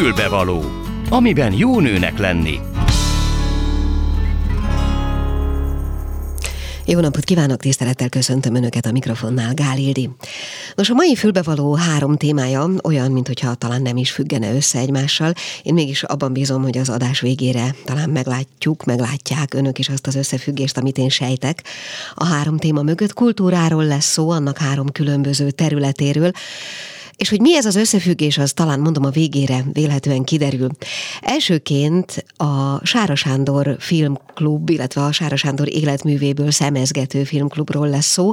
Fülbevaló, amiben jó nőnek lenni. Jó napot kívánok, tisztelettel köszöntöm Önöket a mikrofonnál, Gál Ildi. Nos, a mai fülbevaló három témája olyan, mintha talán nem is függene össze egymással. Én mégis abban bízom, hogy az adás végére talán meglátjuk, meglátják Önök is azt az összefüggést, amit én sejtek. A három téma mögött kultúráról lesz szó, annak három különböző területéről. És hogy mi ez az összefüggés, az talán mondom a végére vélhetően kiderül. Elsőként a Sára Sándor filmklub, illetve a Sára Sándor életművéből szemezgető filmklubról lesz szó.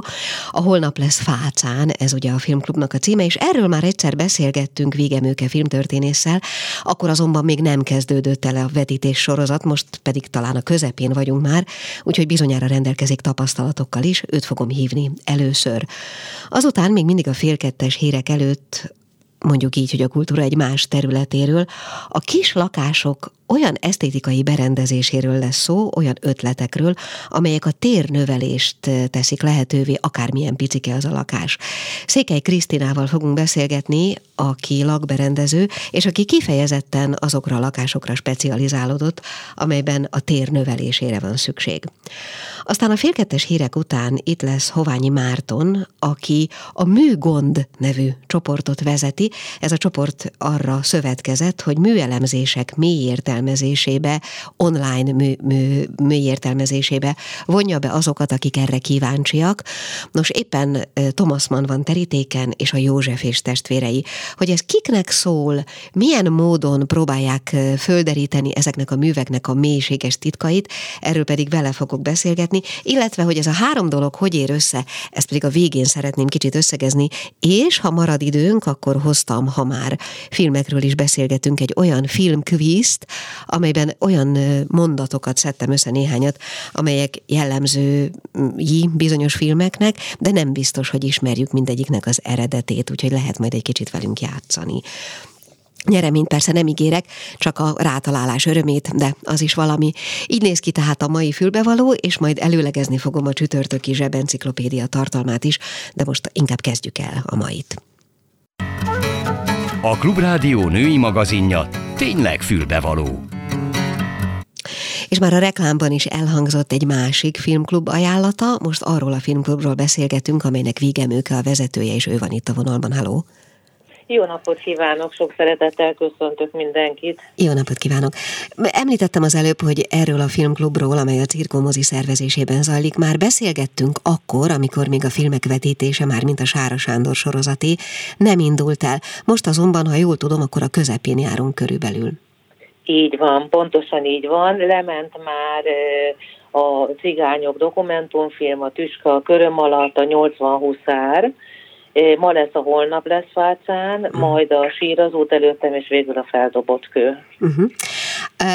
A Holnap lesz Fácán, ez ugye a filmklubnak a címe, és erről már egyszer beszélgettünk Végemőke filmtörténésszel, akkor azonban még nem kezdődött el a vetítés sorozat, most pedig talán a közepén vagyunk már, úgyhogy bizonyára rendelkezik tapasztalatokkal is, őt fogom hívni először. Azután még mindig a félkettes hírek előtt mondjuk így, hogy a kultúra egy más területéről, a kis lakások olyan esztétikai berendezéséről lesz szó, olyan ötletekről, amelyek a térnövelést teszik lehetővé, akármilyen picike az a lakás. Székely Krisztinával fogunk beszélgetni, aki lakberendező, és aki kifejezetten azokra a lakásokra specializálódott, amelyben a tér növelésére van szükség. Aztán a félkettes hírek után itt lesz Hoványi Márton, aki a Műgond nevű csoportot vezeti. Ez a csoport arra szövetkezett, hogy műelemzések mély értelmezésébe, online mű, mű, mély értelmezésébe vonja be azokat, akik erre kíváncsiak. Nos, éppen Thomas Mann van terítéken, és a József és testvérei. Hogy ez kiknek szól, milyen módon próbálják földeríteni ezeknek a műveknek a mélységes titkait, erről pedig vele fogok beszélgetni, illetve, hogy ez a három dolog hogy ér össze, ezt pedig a végén szeretném kicsit összegezni, és ha marad időnk, akkor hoztam, ha már filmekről is beszélgetünk, egy olyan filmkvízt, amelyben olyan mondatokat szedtem össze néhányat, amelyek jellemzői bizonyos filmeknek, de nem biztos, hogy ismerjük mindegyiknek az eredetét, úgyhogy lehet majd egy kicsit velünk játszani. Nyereményt persze nem ígérek, csak a rátalálás örömét, de az is valami. Így néz ki tehát a mai fülbevaló, és majd előlegezni fogom a csütörtöki zsebenciklopédia tartalmát is, de most inkább kezdjük el a mait. A Klubrádió női magazinja tényleg fülbevaló. És már a reklámban is elhangzott egy másik filmklub ajánlata, most arról a filmklubról beszélgetünk, amelynek Vigemőke a vezetője, és ő van itt a vonalban. Halló! Jó napot kívánok, sok szeretettel köszöntök mindenkit. Jó napot kívánok. Említettem az előbb, hogy erről a filmklubról, amely a cirkomozi szervezésében zajlik, már beszélgettünk akkor, amikor még a filmek vetítése, már mint a Sára Sándor sorozati, nem indult el. Most azonban, ha jól tudom, akkor a közepén járunk körülbelül. Így van, pontosan így van. Lement már a cigányok dokumentumfilm, a Tüska, a Köröm alatt, a 80 huszár, Ma lesz a holnap lesz Fácán, uh-huh. majd a sír az út előttem, és végül a feldobott kő. Uh-huh.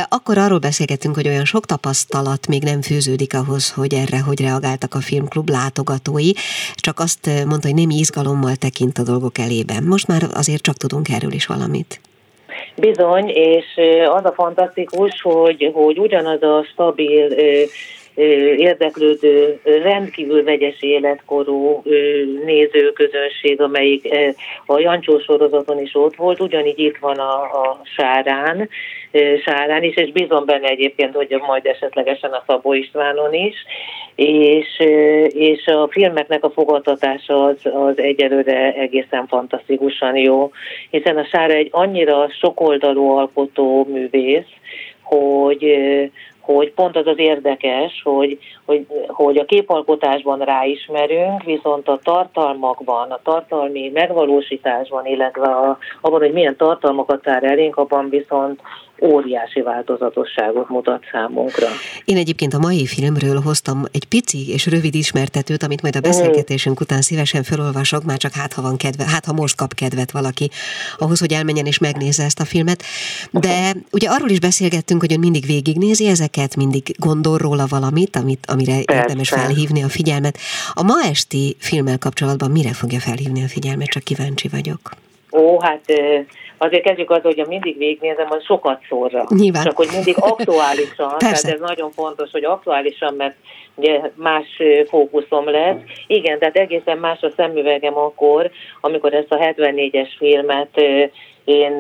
Akkor arról beszélgettünk, hogy olyan sok tapasztalat még nem fűződik ahhoz, hogy erre hogy reagáltak a filmklub látogatói, csak azt mondta, hogy némi izgalommal tekint a dolgok elében. Most már azért csak tudunk erről is valamit. Bizony, és az a fantasztikus, hogy, hogy ugyanaz a stabil érdeklődő, rendkívül vegyes életkorú nézőközönség, amelyik a Jancsó sorozaton is ott volt, ugyanígy itt van a, a Sárán, Sárán is, és bízom benne egyébként, hogy majd esetlegesen a Szabó Istvánon is, és, és a filmeknek a fogadtatása az, az egyelőre egészen fantasztikusan jó, hiszen a Sára egy annyira sokoldalú alkotó művész, hogy, hogy pont az az érdekes, hogy, hogy, hogy a képalkotásban ráismerünk, viszont a tartalmakban, a tartalmi megvalósításban, illetve a, abban, hogy milyen tartalmakat tár elénk, abban viszont óriási változatosságot mutat számunkra. Én egyébként a mai filmről hoztam egy pici és rövid ismertetőt, amit majd a beszélgetésünk után szívesen felolvasok, már csak hát ha van kedve, hát ha most kap kedvet valaki ahhoz, hogy elmenjen és megnézze ezt a filmet. De ugye arról is beszélgettünk, hogy ön mindig végignézi ezeket, mindig gondol róla valamit, amit, amire Persze. érdemes felhívni a figyelmet. A ma esti filmmel kapcsolatban mire fogja felhívni a figyelmet, csak kíváncsi vagyok. Ó, hát azért kezdjük az, hogy mindig végignézem, az sokat szórra. Nyilván. Csak hogy mindig aktuálisan, tehát ez nagyon fontos, hogy aktuálisan, mert ugye más fókuszom lesz. Igen, tehát egészen más a szemüvegem akkor, amikor ezt a 74-es filmet én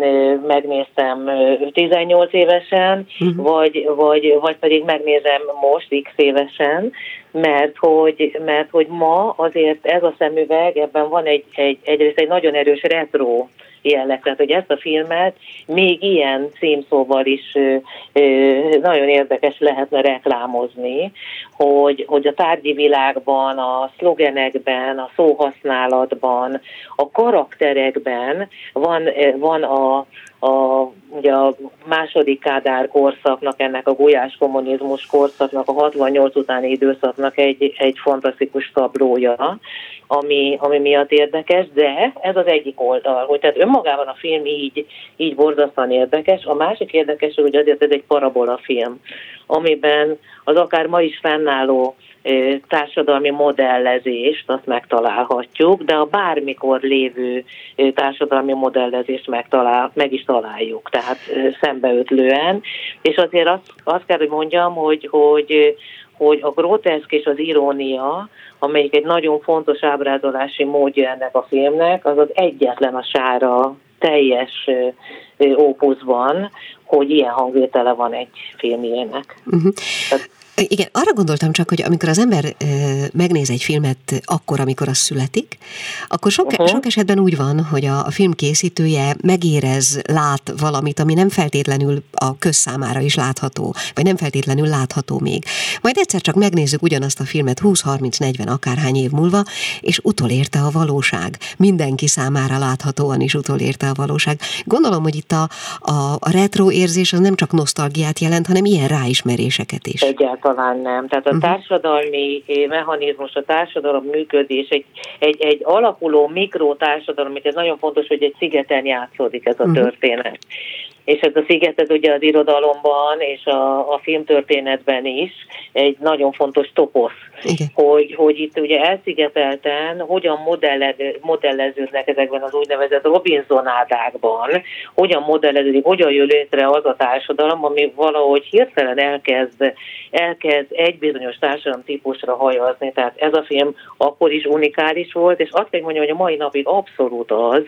megnéztem 18 évesen, uh-huh. vagy, vagy, vagy pedig megnézem most x évesen, mert hogy, mert hogy ma azért ez a szemüveg, ebben van egy, egy, egyrészt egy nagyon erős retro jelleg. Tehát, hogy ezt a filmet még ilyen címszóval is nagyon érdekes lehetne reklámozni, hogy, hogy a tárgyi világban, a szlogenekben, a szóhasználatban, a karakterekben van, van a, a, ugye a második Kádár korszaknak, ennek a gulyás kommunizmus korszaknak, a 68 utáni időszaknak egy, egy fantasztikus tablója, ami, ami miatt érdekes, de ez az egyik oldal, hogy tehát önmagában a film így, így borzasztóan érdekes. A másik érdekes, hogy azért ez egy parabola film, amiben az akár ma is fennálló társadalmi modellezést, azt megtalálhatjuk, de a bármikor lévő társadalmi modellezést megtalál, meg is találjuk, tehát szembeötlően. És azért azt, azt kell, hogy mondjam, hogy, hogy, hogy a groteszk és az irónia, amelyik egy nagyon fontos ábrázolási módja ennek a filmnek, az az egyetlen a sára teljes ópuszban, hogy ilyen hangvétele van egy filmjének. Uh-huh. Tehát igen, arra gondoltam csak, hogy amikor az ember megnéz egy filmet akkor, amikor az születik, akkor sok, uh-huh. sok esetben úgy van, hogy a, a film készítője megérez, lát valamit, ami nem feltétlenül a közszámára is látható, vagy nem feltétlenül látható még. Majd egyszer csak megnézzük ugyanazt a filmet 20-30-40 akárhány év múlva, és utolérte a valóság. Mindenki számára láthatóan is utolérte a valóság. Gondolom, hogy itt a, a, a retro érzés az nem csak nosztalgiát jelent, hanem ilyen ráismeréseket is. Egyáltalán egyáltalán nem. Tehát a mhm. társadalmi eh, mechanizmus, a társadalom működés, egy, egy, egy alakuló mikrotársadalom, ez nagyon fontos, hogy egy szigeten játszódik ez a mhm. történet és ez a sziget ez ugye az irodalomban és a, a filmtörténetben is egy nagyon fontos toposz, hogy, hogy itt ugye elszigetelten hogyan modelleződnek ezekben az úgynevezett Robinsonádákban, hogyan modelleződik, hogyan jön létre az a társadalom, ami valahogy hirtelen elkezd, elkezd egy bizonyos társadalom típusra hajazni. Tehát ez a film akkor is unikális volt, és azt kell mondjam, hogy a mai napig abszolút az,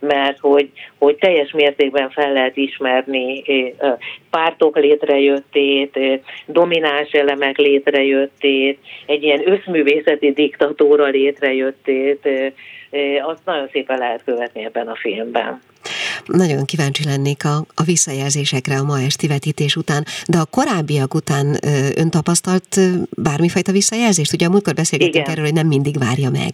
mert hogy, hogy teljes mértékben fel lehet is ismerni pártok létrejöttét, domináns elemek létrejöttét, egy ilyen összművészeti diktatúra létrejöttét, azt nagyon szépen lehet követni ebben a filmben. Nagyon kíváncsi lennék a, a visszajelzésekre a ma esti vetítés után, de a korábbiak után ön tapasztalt bármifajta visszajelzést? Ugye a múltkor beszélgettünk erről, hogy nem mindig várja meg.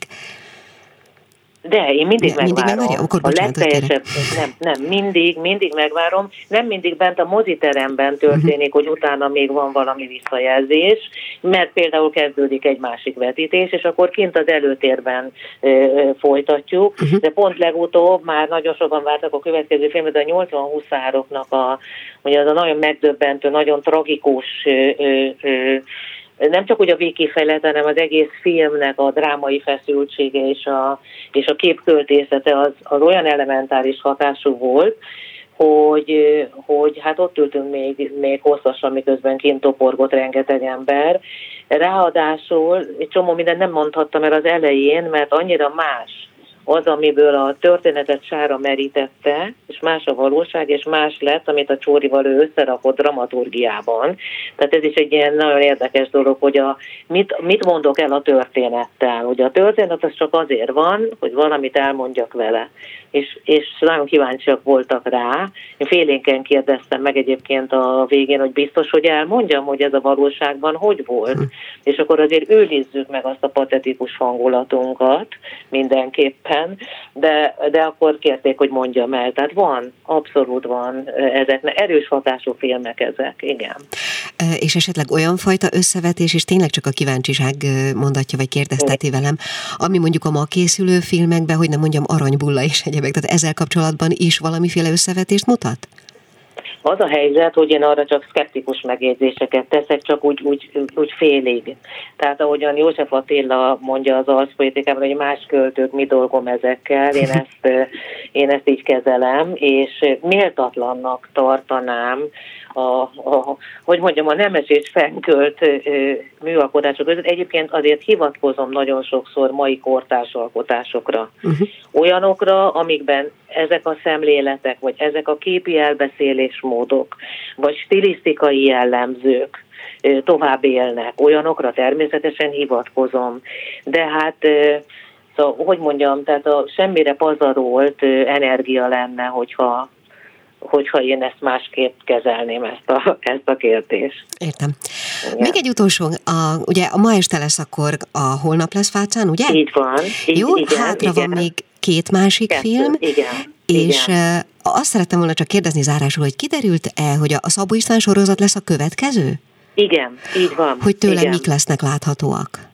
De én mindig ne, megvárom. Mindig Akkor a legteljesebb, nem, nem, mindig, mindig megvárom. Nem mindig bent a moziteremben történik, uh-huh. hogy utána még van valami visszajelzés, mert például kezdődik egy másik vetítés, és akkor kint az előtérben ö, folytatjuk. Uh-huh. De pont legutóbb már nagyon sokan vártak a következő filmet, a 80 huszároknak a, ugye az a nagyon megdöbbentő, nagyon tragikus ö, ö, nem csak úgy a végkifejlet, hanem az egész filmnek a drámai feszültsége és a, és a képköltészete az, az olyan elementáris hatású volt, hogy, hogy hát ott ültünk még, még hosszasan, miközben kint toporgott rengeteg ember. Ráadásul egy csomó mindent nem mondhattam el az elején, mert annyira más az, amiből a történetet sára merítette, és más a valóság, és más lett, amit a Csórival ő összerakott dramaturgiában. Tehát ez is egy ilyen nagyon érdekes dolog, hogy a, mit, mit mondok el a történettel. Hogy a történet az csak azért van, hogy valamit elmondjak vele. És, és nagyon kíváncsiak voltak rá. Én félénken kérdeztem meg egyébként a végén, hogy biztos, hogy elmondjam, hogy ez a valóságban hogy volt. Hm. És akkor azért őrizzük meg azt a patetikus hangulatunkat mindenképpen filmben, de, de akkor kérték, hogy mondjam el. Tehát van, abszolút van ezek, erős hatású filmek ezek, igen. És esetleg olyan fajta összevetés, és tényleg csak a kíváncsiság mondatja, vagy kérdezteti velem, ami mondjuk a ma készülő filmekben, hogy nem mondjam, aranybulla és egyebek, tehát ezzel kapcsolatban is valamiféle összevetést mutat? Az a helyzet, hogy én arra csak szkeptikus megjegyzéseket teszek, csak úgy, úgy, úgy félig. Tehát ahogyan József Attila mondja az arszpolitikában, hogy más költők, mi dolgom ezekkel, én ezt, Én ezt így kezelem, és méltatlannak tartanám a, a, hogy mondjam, a nemes és fenkölt műalkotások között. Egyébként azért hivatkozom nagyon sokszor mai kortárs alkotásokra. Uh-huh. Olyanokra, amikben ezek a szemléletek, vagy ezek a képi elbeszélésmódok, vagy stilisztikai jellemzők tovább élnek. Olyanokra természetesen hivatkozom. De hát Szóval, hogy mondjam, tehát a semmire pazarolt energia lenne, hogyha hogyha én ezt másképp kezelném ezt a, ezt a kérdést. Értem. Igen. Még egy utolsó, a, ugye a ma este lesz akkor a holnap lesz Fácán, ugye? Így van. Így, Jó, igen, hátra igen. van még két másik Kettő, film. Igen. És igen. azt szerettem volna csak kérdezni zárásul, hogy kiderült-e, hogy a Szabó István sorozat lesz a következő? Igen, így van. Hogy tőle igen. mik lesznek láthatóak?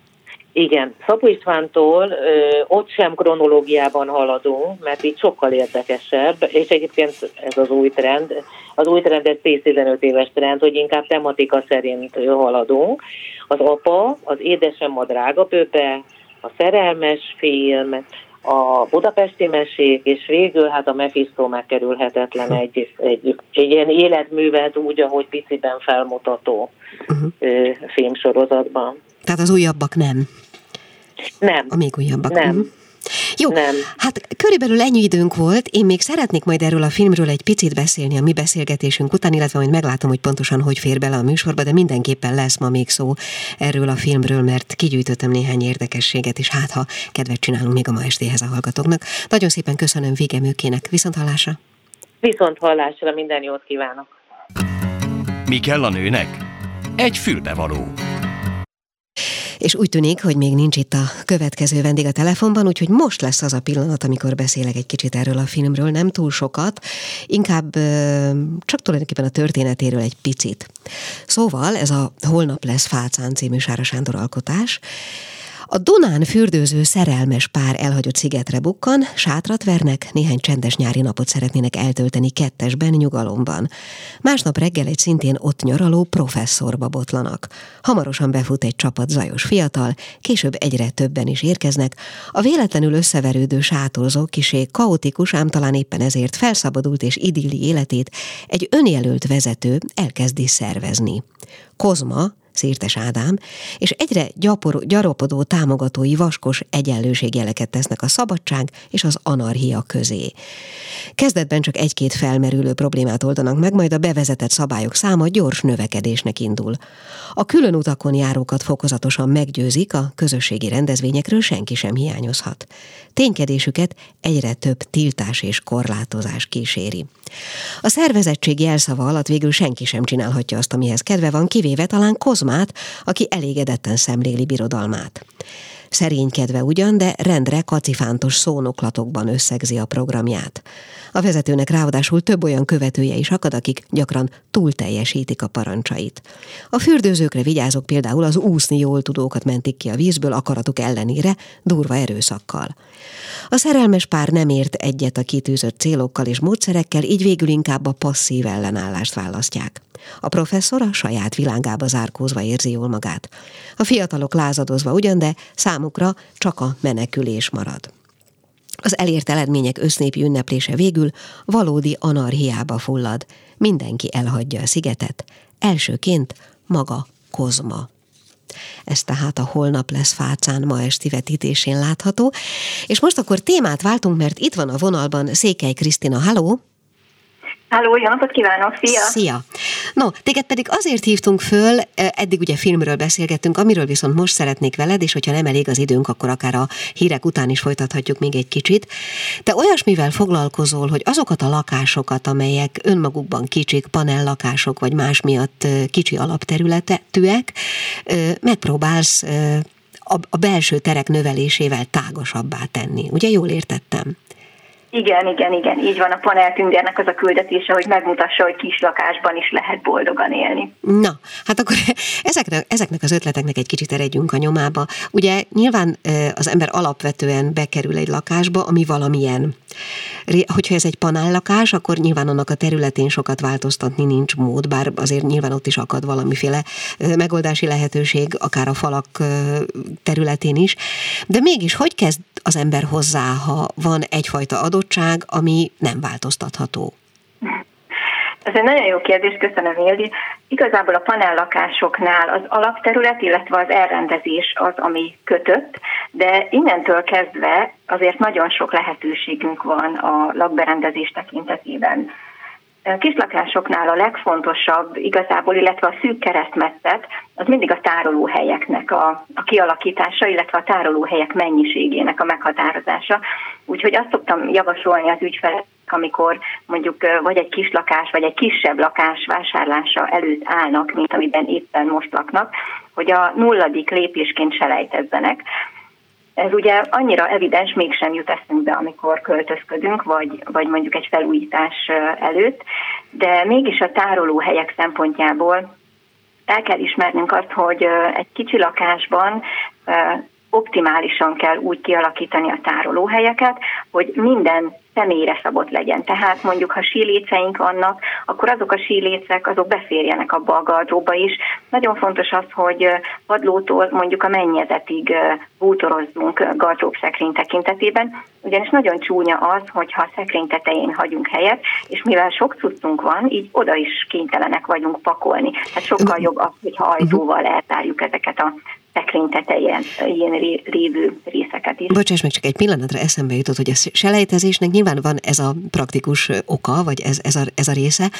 Igen, Szabó Istvántól ö, ott sem kronológiában haladunk, mert így sokkal érdekesebb, és egyébként ez az új trend, az új trend egy 10-15 éves trend, hogy inkább tematika szerint haladunk. Az apa, az édesem a drága pöpe, a szerelmes film, a budapesti mesék, és végül hát a Mephisto megkerülhetetlen egy, egy, egy ilyen életművet úgy, ahogy piciben felmutató uh-huh. filmsorozatban. Tehát az újabbak nem? Nem. A még újabbak. Nem. Uh-huh. Jó, nem. hát körülbelül ennyi időnk volt. Én még szeretnék majd erről a filmről egy picit beszélni a mi beszélgetésünk után, illetve majd meglátom, hogy pontosan hogy fér bele a műsorba, de mindenképpen lesz ma még szó erről a filmről, mert kigyűjtöttem néhány érdekességet, és hát ha kedvet csinálunk még a ma estéhez a hallgatóknak. Nagyon szépen köszönöm Vége Műkének. Viszont hallásra! Viszont hallásra, minden jót kívánok! Mi kell a nőnek? Egy fülbevaló és úgy tűnik, hogy még nincs itt a következő vendég a telefonban, úgyhogy most lesz az a pillanat, amikor beszélek egy kicsit erről a filmről, nem túl sokat, inkább csak tulajdonképpen a történetéről egy picit. Szóval ez a Holnap lesz Fácán című Sára Sándor alkotás, a Dunán fürdőző szerelmes pár elhagyott szigetre bukkan, sátrat vernek, néhány csendes nyári napot szeretnének eltölteni kettesben, nyugalomban. Másnap reggel egy szintén ott nyaraló professzorba botlanak. Hamarosan befut egy csapat zajos fiatal, később egyre többen is érkeznek. A véletlenül összeverődő sátorzó kisé kaotikus, ám talán éppen ezért felszabadult és idilli életét egy önjelölt vezető elkezdi szervezni. Kozma, Szirtes Ádám, és egyre gyapor, gyarapodó támogatói vaskos egyenlőségjeleket tesznek a szabadság és az anarchia közé. Kezdetben csak egy-két felmerülő problémát oldanak meg, majd a bevezetett szabályok száma gyors növekedésnek indul. A külön utakon járókat fokozatosan meggyőzik, a közösségi rendezvényekről senki sem hiányozhat. Ténykedésüket egyre több tiltás és korlátozás kíséri. A szervezettség jelszava alatt végül senki sem csinálhatja azt, amihez kedve van, kivéve talán Kozmát, aki elégedetten szemléli birodalmát. Szerénykedve ugyan, de rendre kacifántos szónoklatokban összegzi a programját. A vezetőnek ráadásul több olyan követője is akad, akik gyakran túl teljesítik a parancsait. A fürdőzőkre vigyázok például az úszni jól tudókat mentik ki a vízből akaratuk ellenére, durva erőszakkal. A szerelmes pár nem ért egyet a kitűzött célokkal és módszerekkel, így végül inkább a passzív ellenállást választják. A professzor a saját világába zárkózva érzi jól magát. A fiatalok lázadozva ugyan, de számukra csak a menekülés marad. Az elért eredmények össznépi ünneplése végül valódi anarhiába fullad. Mindenki elhagyja a szigetet. Elsőként maga Kozma. Ez tehát a holnap lesz Fácán ma esti vetítésén látható. És most akkor témát váltunk, mert itt van a vonalban Székely Krisztina. Halló! Halló, jó napot kívánok, szia! Szia! No, téged pedig azért hívtunk föl, eddig ugye filmről beszélgettünk, amiről viszont most szeretnék veled, és hogyha nem elég az időnk, akkor akár a hírek után is folytathatjuk még egy kicsit. Te olyasmivel foglalkozol, hogy azokat a lakásokat, amelyek önmagukban kicsik, panellakások, vagy más miatt kicsi alapterületűek, megpróbálsz a belső terek növelésével tágasabbá tenni. Ugye jól értettem? Igen, igen, igen, így van. A panel tüngernek az a küldetése, hogy megmutassa, hogy kis lakásban is lehet boldogan élni. Na, hát akkor ezeknek, ezeknek az ötleteknek egy kicsit eredjünk a nyomába. Ugye nyilván az ember alapvetően bekerül egy lakásba, ami valamilyen. hogyha ez egy panállakás, akkor nyilván annak a területén sokat változtatni nincs mód, bár azért nyilván ott is akad valamiféle megoldási lehetőség, akár a falak területén is. De mégis, hogy kezd az ember hozzá, ha van egyfajta adottság, ami nem változtatható? Ez egy nagyon jó kérdés, köszönöm Ildi. Igazából a panellakásoknál az alapterület, illetve az elrendezés az, ami kötött, de innentől kezdve azért nagyon sok lehetőségünk van a lakberendezés tekintetében. Kislakásoknál a legfontosabb igazából, illetve a szűk keresztmetszet, az mindig a tárolóhelyeknek a, a kialakítása, illetve a tárolóhelyek mennyiségének a meghatározása. Úgyhogy azt szoktam javasolni az ügyfelek, amikor mondjuk vagy egy kis lakás, vagy egy kisebb lakás vásárlása előtt állnak, mint amiben éppen most laknak, hogy a nulladik lépésként selejtezzenek. Ez ugye annyira evidens mégsem jut eszünkbe, amikor költözködünk, vagy, vagy mondjuk egy felújítás előtt, de mégis a tárolóhelyek szempontjából el kell ismernünk azt, hogy egy kicsi lakásban optimálisan kell úgy kialakítani a tárolóhelyeket, hogy minden személyre szabott legyen. Tehát mondjuk, ha síléceink vannak, akkor azok a sílécek, azok beférjenek abba a gardróba is. Nagyon fontos az, hogy padlótól mondjuk a mennyezetig bútorozzunk gardróbszekrény tekintetében, ugyanis nagyon csúnya az, hogyha a szekrény tetején hagyunk helyet, és mivel sok cuccunk van, így oda is kénytelenek vagyunk pakolni. Tehát sokkal jobb az, hogyha ajtóval eltárjuk ezeket a szekrény tetején ilyen lévő részeket is. Bocsáss meg, csak egy pillanatra eszembe jutott, hogy a selejtezésnek nyilván van ez a praktikus oka, vagy ez, ez, a, ez a része,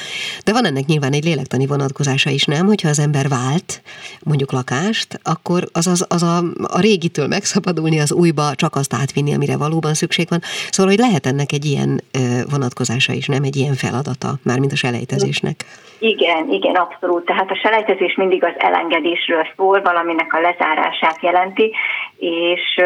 de van ennek nyilván egy lélektani vonatkozása is, nem? Hogyha az ember vált mondjuk lakást, akkor az, az, az a, a régitől megszabadulni, az újba csak azt átvinni, amire valóban szükség van. Szóval, hogy lehet ennek egy ilyen vonatkozása is, nem? Egy ilyen feladata, mármint a selejtezésnek. Igen, igen, abszolút. Tehát a selejtezés mindig az elengedésről szól, valaminek a lezárását jelenti, és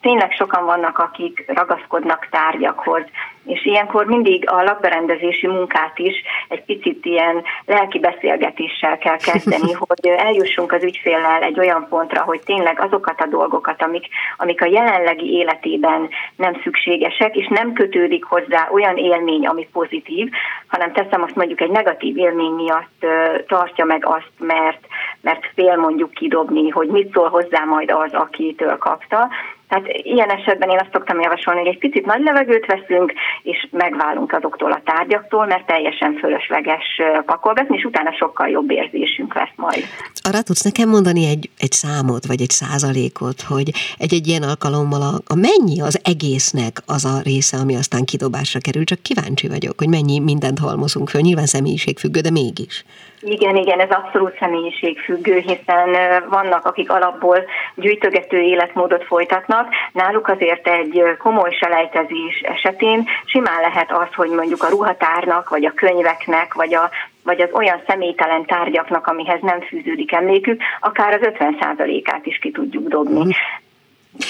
tényleg sokan vannak, akik ragaszkodnak tárgyakhoz, és ilyenkor mindig a lakberendezési munkát is egy picit ilyen lelki beszélgetéssel kell kezdeni, hogy eljussunk az ügyféllel egy olyan pontra, hogy tényleg azokat a dolgokat, amik, amik a jelenlegi életében nem szükségesek, és nem kötődik hozzá olyan élmény, ami pozitív, hanem teszem azt mondjuk egy negatív élmény miatt tartja meg azt, mert, mert fél mondjuk kidobni, hogy mit szól hozzá majd az, akitől kapta, tehát ilyen esetben én azt szoktam javasolni, hogy egy picit nagy levegőt veszünk, és megválunk azoktól a tárgyaktól, mert teljesen fölösleges pakolgatni, és utána sokkal jobb érzésünk lesz majd. Arra tudsz nekem mondani egy, egy számot, vagy egy százalékot, hogy egy-egy ilyen alkalommal a, a mennyi az egésznek az a része, ami aztán kidobásra kerül, csak kíváncsi vagyok, hogy mennyi mindent halmozunk föl, nyilván személyiségfüggő, de mégis. Igen, igen, ez abszolút személyiségfüggő, hiszen vannak, akik alapból gyűjtögető életmódot folytatnak. Náluk azért egy komoly selejtezés esetén simán lehet az, hogy mondjuk a ruhatárnak, vagy a könyveknek, vagy a vagy az olyan személytelen tárgyaknak, amihez nem fűződik emlékük, akár az 50%-át is ki tudjuk dobni. Mm.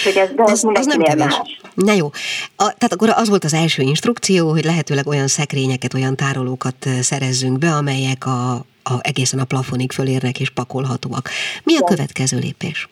Hogy ez, de az, az nem kevés. Na jó. A, tehát akkor az volt az első instrukció, hogy lehetőleg olyan szekrényeket, olyan tárolókat szerezzünk be, amelyek a, a, egészen a plafonig fölérnek és pakolhatóak. Mi a következő lépés?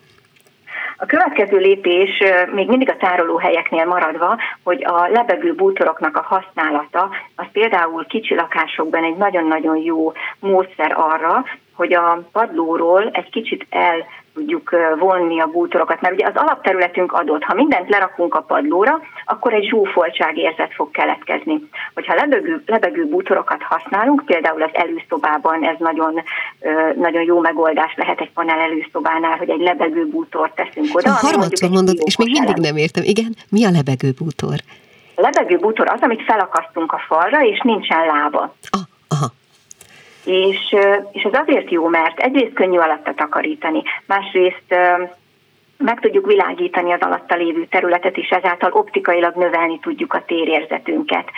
A következő lépés még mindig a tárolóhelyeknél maradva, hogy a lebegő bútoroknak a használata, az például kicsi lakásokban egy nagyon-nagyon jó módszer arra, hogy a padlóról egy kicsit el tudjuk vonni a bútorokat, mert ugye az alapterületünk adott, ha mindent lerakunk a padlóra, akkor egy zsúfoltság érzet fog keletkezni. Hogyha lebegő, lebegő bútorokat használunk, például az előszobában ez nagyon, nagyon jó megoldás lehet egy panel előszobánál, hogy egy lebegő bútort teszünk oda. Harmadszor mondod, és még mindig nem értem. Igen, mi a lebegő bútor? A lebegő bútor az, amit felakasztunk a falra, és nincsen lába. Ah, aha és, és ez azért jó, mert egyrészt könnyű alatta takarítani, másrészt meg tudjuk világítani az alatta lévő területet, és ezáltal optikailag növelni tudjuk a térérzetünket.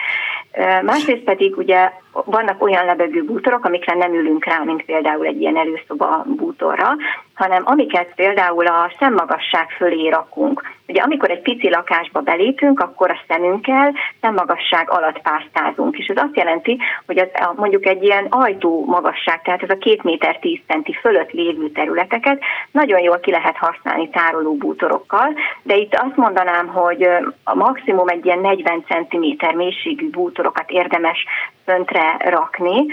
Másrészt pedig ugye vannak olyan lebegő bútorok, amikre nem ülünk rá, mint például egy ilyen előszoba bútorra, hanem amiket például a szemmagasság fölé rakunk. Ugye amikor egy pici lakásba belépünk, akkor a szemünkkel szemmagasság alatt pásztázunk, és ez azt jelenti, hogy az, mondjuk egy ilyen ajtó magasság, tehát ez a 2 méter 10 centi fölött lévő területeket nagyon jól ki lehet használni tároló bútorokkal, de itt azt mondanám, hogy a maximum egy ilyen 40 cm mélységű bútorokat érdemes föntre rakni,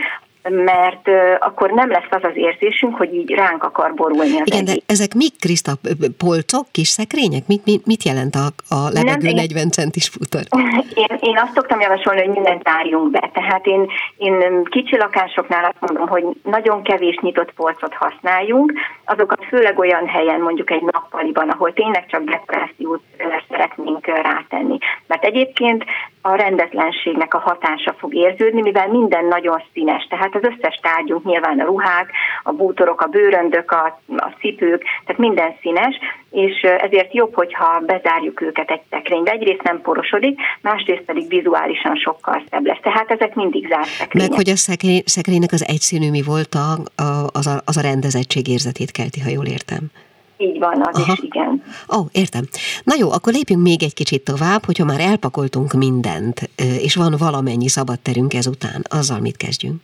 mert akkor nem lesz az az érzésünk, hogy így ránk akar borulni az Igen, de ezek mik, Kriszta? Polcok, kis szekrények? Mit, mit, mit jelent a, a levegő nem, 40 centis futor? Én, én azt szoktam javasolni, hogy mindent tárjunk be. Tehát én, én kicsi lakásoknál azt mondom, hogy nagyon kevés nyitott polcot használjunk, azokat főleg olyan helyen, mondjuk egy nappaliban, ahol tényleg csak dekorációt szeretnénk rátenni. Mert egyébként a rendetlenségnek a hatása fog érződni, mivel minden nagyon színes. Tehát az összes tárgyunk, nyilván a ruhák, a bútorok, a bőröndök, a, a cipők, tehát minden színes, és ezért jobb, hogyha bezárjuk őket egy szekrénybe. Egyrészt nem porosodik, másrészt pedig vizuálisan sokkal szebb lesz. Tehát ezek mindig zárt szekrények. Meg hogy a szekrény, szekrénynek az egyszínű mi volt, a, a, az, a, az a rendezettség érzetét kelti, ha jól értem. Így van, az Aha. is, igen. Ó, oh, értem. Na jó, akkor lépjünk még egy kicsit tovább, hogyha már elpakoltunk mindent, és van valamennyi szabad terünk ezután, azzal mit kezdjünk?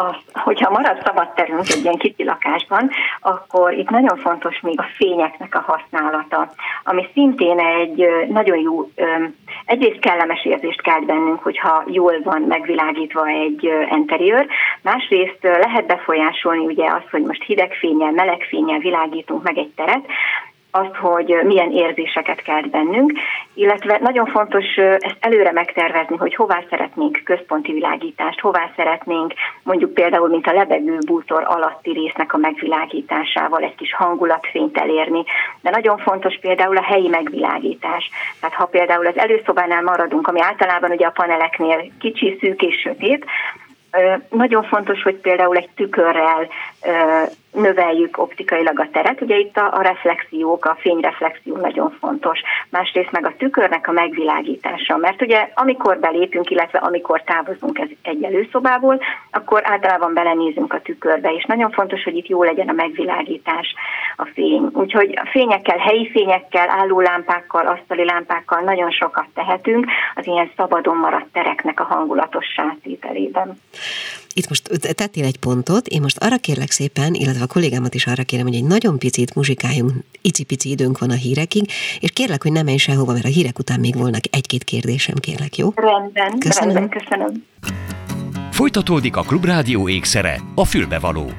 Az, hogyha marad szabad terünk egy ilyen kicsi lakásban, akkor itt nagyon fontos még a fényeknek a használata, ami szintén egy nagyon jó, egyrészt kellemes érzést kelt bennünk, hogyha jól van megvilágítva egy interiőr, másrészt lehet befolyásolni ugye azt, hogy most hideg fényel, meleg fényel világítunk meg egy teret, azt, hogy milyen érzéseket kelt bennünk, illetve nagyon fontos ezt előre megtervezni, hogy hová szeretnénk központi világítást, hová szeretnénk mondjuk például, mint a lebegő bútor alatti résznek a megvilágításával egy kis hangulatfényt elérni, de nagyon fontos például a helyi megvilágítás. Tehát ha például az előszobánál maradunk, ami általában ugye a paneleknél kicsi, szűk és sötét, nagyon fontos, hogy például egy tükörrel növeljük optikailag a teret. Ugye itt a, a reflexiók, a fényreflexió nagyon fontos. Másrészt meg a tükörnek a megvilágítása, mert ugye amikor belépünk, illetve amikor távozunk egy előszobából, akkor általában belenézünk a tükörbe, és nagyon fontos, hogy itt jó legyen a megvilágítás, a fény. Úgyhogy a fényekkel, helyi fényekkel, állólámpákkal, asztali lámpákkal nagyon sokat tehetünk az ilyen szabadon maradt tereknek a hangulatos sátételében itt most tettél egy pontot, én most arra kérlek szépen, illetve a kollégámat is arra kérem, hogy egy nagyon picit muzsikáljunk, icipici időnk van a hírekig, és kérlek, hogy ne menj sehova, mert a hírek után még volna egy-két kérdésem, kérlek, jó? Rendben, köszönöm. Rendben, köszönöm. Folytatódik a Klubrádió ékszere, a fülbevaló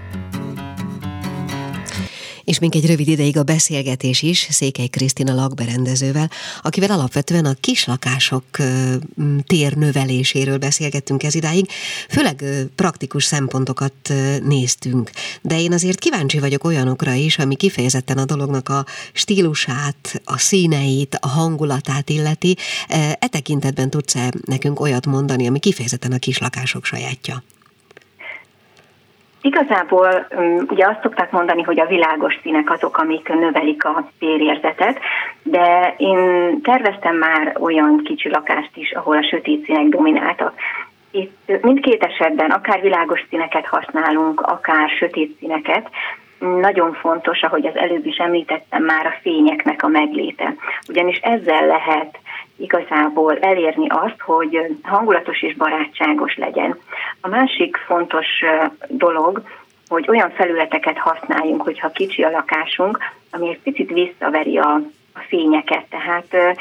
és még egy rövid ideig a beszélgetés is Székely Krisztina lakberendezővel, akivel alapvetően a kislakások térnöveléséről beszélgettünk ez idáig, főleg praktikus szempontokat néztünk, de én azért kíváncsi vagyok olyanokra is, ami kifejezetten a dolognak a stílusát, a színeit, a hangulatát illeti. E tekintetben tudsz-e nekünk olyat mondani, ami kifejezetten a kislakások sajátja? Igazából ugye azt szokták mondani, hogy a világos színek azok, amik növelik a térérzetet, de én terveztem már olyan kicsi lakást is, ahol a sötét színek domináltak. Itt mindkét esetben akár világos színeket használunk, akár sötét színeket, nagyon fontos, ahogy az előbb is említettem már, a fényeknek a megléte. Ugyanis ezzel lehet igazából elérni azt, hogy hangulatos és barátságos legyen. A másik fontos dolog, hogy olyan felületeket használjunk, hogyha kicsi a lakásunk, ami egy picit visszaveri a, a fényeket. Tehát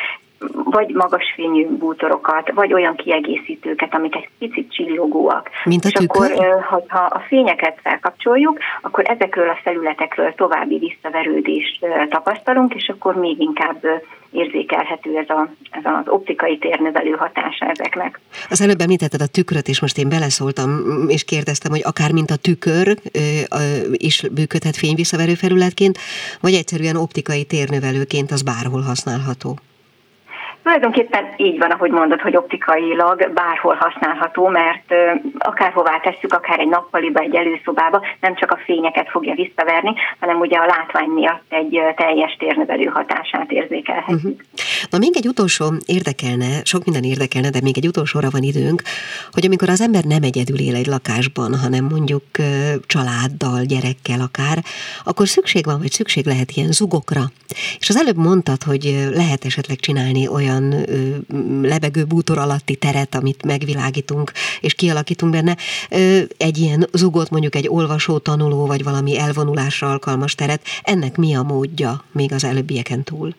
vagy magas fényű bútorokat, vagy olyan kiegészítőket, amik egy picit csillogóak. Mint a És akkor, ha, ha a fényeket felkapcsoljuk, akkor ezekről a felületekről további visszaverődést tapasztalunk, és akkor még inkább érzékelhető ez, a, ez az optikai térnövelő hatása ezeknek. Az előbb említetted a tükröt, és most én beleszóltam, és kérdeztem, hogy akár mint a tükör is működhet fényvisszaverő felületként, vagy egyszerűen optikai térnövelőként az bárhol használható? Tulajdonképpen így van, ahogy mondod, hogy optikailag bárhol használható, mert akárhová tesszük, akár egy nappaliba, egy előszobába, nem csak a fényeket fogja visszaverni, hanem ugye a látvány miatt egy teljes térnövelő hatását érzékelhetjük. Uh-huh. Na még egy utolsó érdekelne, sok minden érdekelne, de még egy utolsóra van időnk, hogy amikor az ember nem egyedül él egy lakásban, hanem mondjuk családdal, gyerekkel akár, akkor szükség van, vagy szükség lehet ilyen zugokra. És az előbb mondtad, hogy lehet esetleg csinálni olyan lebegő bútor alatti teret, amit megvilágítunk és kialakítunk benne. Egy ilyen zugot, mondjuk egy olvasó, tanuló, vagy valami elvonulásra alkalmas teret. Ennek mi a módja még az előbbieken túl?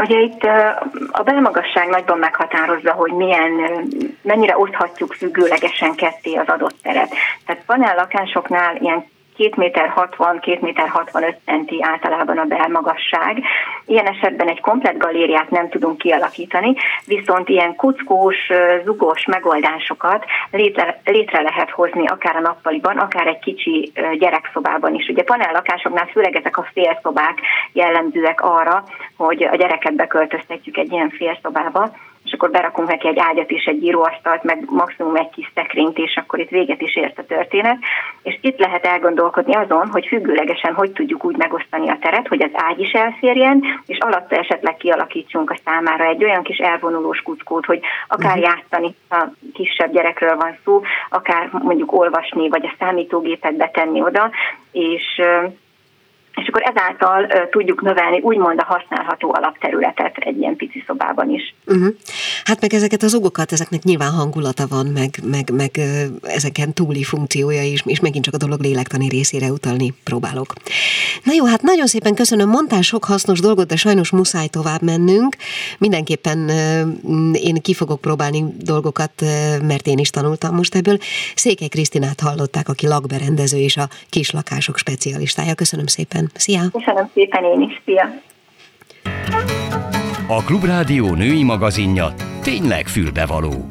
Ugye itt a belmagasság nagyban meghatározza, hogy milyen, mennyire oszthatjuk függőlegesen ketté az adott teret. Tehát panel lakásoknál ilyen 2 méter 60, 2 méter 65 centi általában a belmagasság. Ilyen esetben egy komplet galériát nem tudunk kialakítani, viszont ilyen kuckós, zugos megoldásokat létre, létre lehet hozni akár a nappaliban, akár egy kicsi gyerekszobában is. Ugye panellakásoknál főleg ezek a félszobák jellemzőek arra, hogy a gyereket beköltöztetjük egy ilyen félszobába, és akkor berakunk neki egy ágyat és egy íróasztalt, meg maximum egy kis szekrényt, és akkor itt véget is ért a történet. És itt lehet elgondolkodni azon, hogy függőlegesen hogy tudjuk úgy megosztani a teret, hogy az ágy is elférjen, és alatta esetleg kialakítsunk a számára egy olyan kis elvonulós kuckót, hogy akár uh-huh. játszani, a kisebb gyerekről van szó, akár mondjuk olvasni, vagy a számítógépet betenni oda, és és akkor ezáltal uh, tudjuk növelni úgymond a használható alapterületet egy ilyen pici szobában is. Uh-huh. Hát meg ezeket az ugokat, ezeknek nyilván hangulata van, meg, meg, meg ezeken túli funkciója is, és megint csak a dolog lélektani részére utalni próbálok. Na jó, hát nagyon szépen köszönöm, mondtál sok hasznos dolgot, de sajnos muszáj tovább mennünk. Mindenképpen uh, én ki fogok próbálni dolgokat, uh, mert én is tanultam most ebből. Székely Krisztinát hallották, aki lakberendező és a kislakások specialistája. Köszönöm szépen szépen. Szia! Köszönöm szépen én is. Szia! A Klubrádió női magazinja tényleg fülbevaló.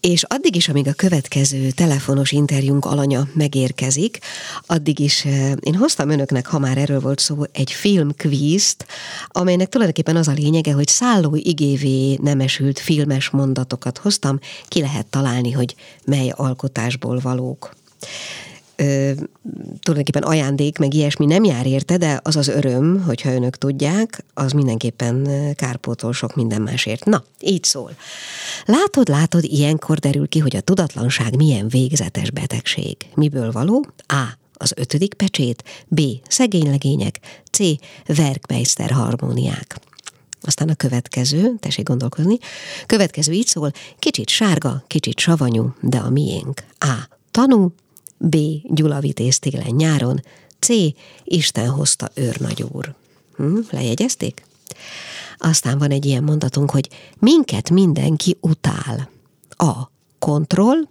És addig is, amíg a következő telefonos interjúnk alanya megérkezik, addig is eh, én hoztam önöknek, ha már erről volt szó, egy filmkvízt, amelynek tulajdonképpen az a lényege, hogy szálló igévé nemesült filmes mondatokat hoztam, ki lehet találni, hogy mely alkotásból valók ö, tulajdonképpen ajándék, meg ilyesmi nem jár érte, de az az öröm, hogyha önök tudják, az mindenképpen kárpótol sok minden másért. Na, így szól. Látod, látod, ilyenkor derül ki, hogy a tudatlanság milyen végzetes betegség. Miből való? A. Az ötödik pecsét, B. Szegénylegények, C. Werkmeister harmóniák. Aztán a következő, tessék gondolkozni, következő így szól, kicsit sárga, kicsit savanyú, de a miénk. A. Tanú, B. Gyulavitéz télen nyáron, C. Isten hozta őrnagyúr. Hm, lejegyezték? Aztán van egy ilyen mondatunk, hogy minket mindenki utál. A. Kontroll,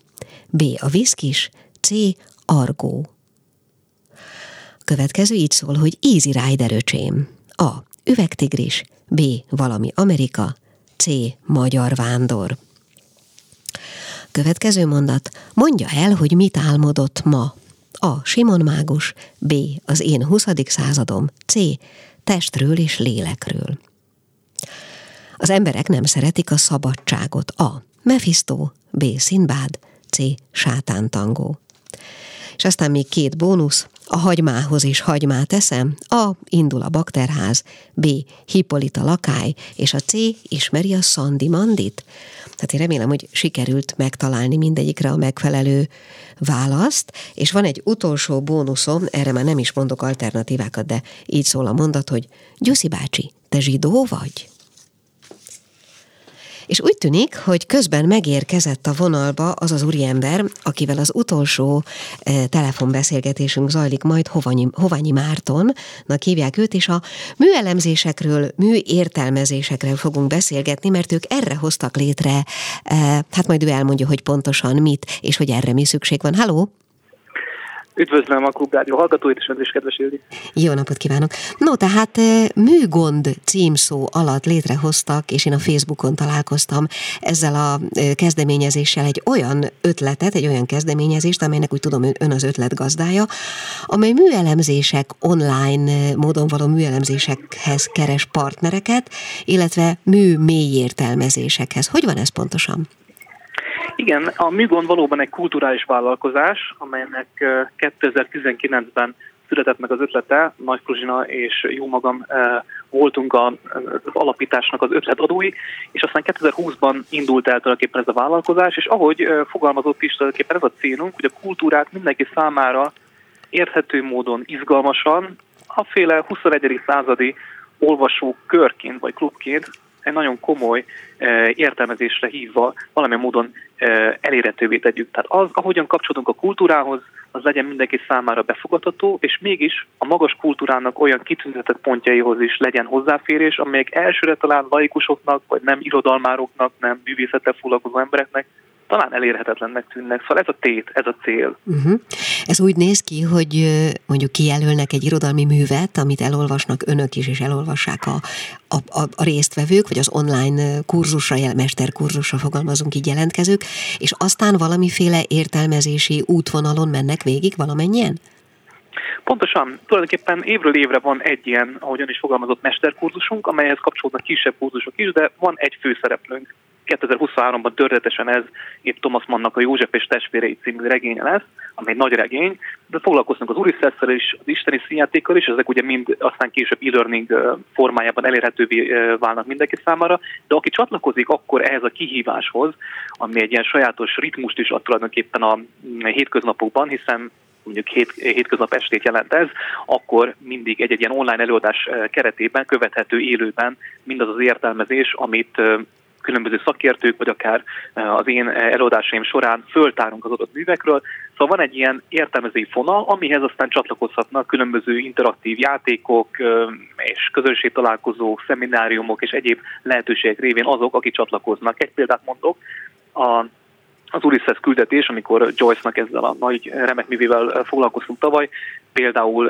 B. A viszkis, C. Argó. Következő így szól, hogy Easy Rider öcsém. A. Üvegtigris, B. Valami Amerika, C. Magyar vándor. Következő mondat. Mondja el, hogy mit álmodott ma. A. Simon Mágus. B. Az én 20. századom. C. Testről és lélekről. Az emberek nem szeretik a szabadságot. A. Mephisto. B. Sinbad. C. Sátántangó. És aztán még két bónusz. A hagymához is hagymát eszem. A. Indul a bakterház. B. Hippolita lakály. És a C. Ismeri a Szandi Mandit. Tehát én remélem, hogy sikerült megtalálni mindegyikre a megfelelő választ, és van egy utolsó bónuszom, erre már nem is mondok alternatívákat, de így szól a mondat, hogy Gyuszi bácsi, te zsidó vagy? És úgy tűnik, hogy közben megérkezett a vonalba az az úriember, akivel az utolsó e, telefonbeszélgetésünk zajlik majd Hoványi, Hoványi Mártonnak hívják őt, és a műelemzésekről, műértelmezésekről fogunk beszélgetni, mert ők erre hoztak létre, e, hát majd ő elmondja, hogy pontosan mit, és hogy erre mi szükség van. Halló! Üdvözlöm a Klubrádió hallgatóit, és is kedves Ildi. Jó napot kívánok! No, tehát műgond címszó alatt létrehoztak, és én a Facebookon találkoztam ezzel a kezdeményezéssel egy olyan ötletet, egy olyan kezdeményezést, amelynek úgy tudom, ön az ötlet gazdája, amely műelemzések online módon való műelemzésekhez keres partnereket, illetve mű mélyértelmezésekhez. Hogy van ez pontosan? Igen, a Műgond valóban egy kulturális vállalkozás, amelynek 2019-ben született meg az ötlete, Nagy Kruzsina és jó magam voltunk az alapításnak az ötletadói, és aztán 2020-ban indult el tulajdonképpen ez a vállalkozás, és ahogy fogalmazott is tulajdonképpen ez a célunk, hogy a kultúrát mindenki számára érthető módon, izgalmasan, aféle 21. századi olvasó körként vagy klubként egy nagyon komoly értelmezésre hívva valamilyen módon elérhetővé tegyük. Tehát az, ahogyan kapcsolódunk a kultúrához, az legyen mindenki számára befogadható, és mégis a magas kultúrának olyan kitüntetett pontjaihoz is legyen hozzáférés, amelyek elsőre talán laikusoknak, vagy nem irodalmároknak, nem művészettel foglalkozó embereknek talán elérhetetlennek tűnnek. Szóval ez a tét, ez a cél. Uh-huh. Ez úgy néz ki, hogy mondjuk kijelölnek egy irodalmi művet, amit elolvasnak önök is, és elolvassák a, a, a, a résztvevők, vagy az online kurzusra, mesterkurzusra fogalmazunk így jelentkezők, és aztán valamiféle értelmezési útvonalon mennek végig valamennyien? Pontosan, tulajdonképpen évről évre van egy ilyen, ahogyan is fogalmazott mesterkurzusunk, amelyhez kapcsolódnak kisebb kurzusok is, de van egy főszereplőnk. 2023-ban történetesen ez épp Thomas Mannnak a József és testvérei című regénye lesz, ami egy nagy regény, de foglalkozunk az Urisesszel is, az isteni színjátékkal is, ezek ugye mind aztán később e-learning formájában elérhetővé válnak mindenki számára, de aki csatlakozik akkor ehhez a kihíváshoz, ami egy ilyen sajátos ritmust is ad tulajdonképpen a hétköznapokban, hiszen mondjuk hét, hétköznap estét jelent ez, akkor mindig egy-egy ilyen online előadás keretében követhető élőben mindaz az értelmezés, amit különböző szakértők, vagy akár eh, az én előadásaim során föltárunk az adott művekről. Szóval van egy ilyen értelmezői fonal, amihez aztán csatlakozhatnak különböző interaktív játékok eh, és közönség találkozók, szemináriumok és egyéb lehetőségek révén azok, akik csatlakoznak. Egy példát mondok, a az Ulysses küldetés, amikor Joyce-nak ezzel a nagy remek művével foglalkoztunk tavaly, például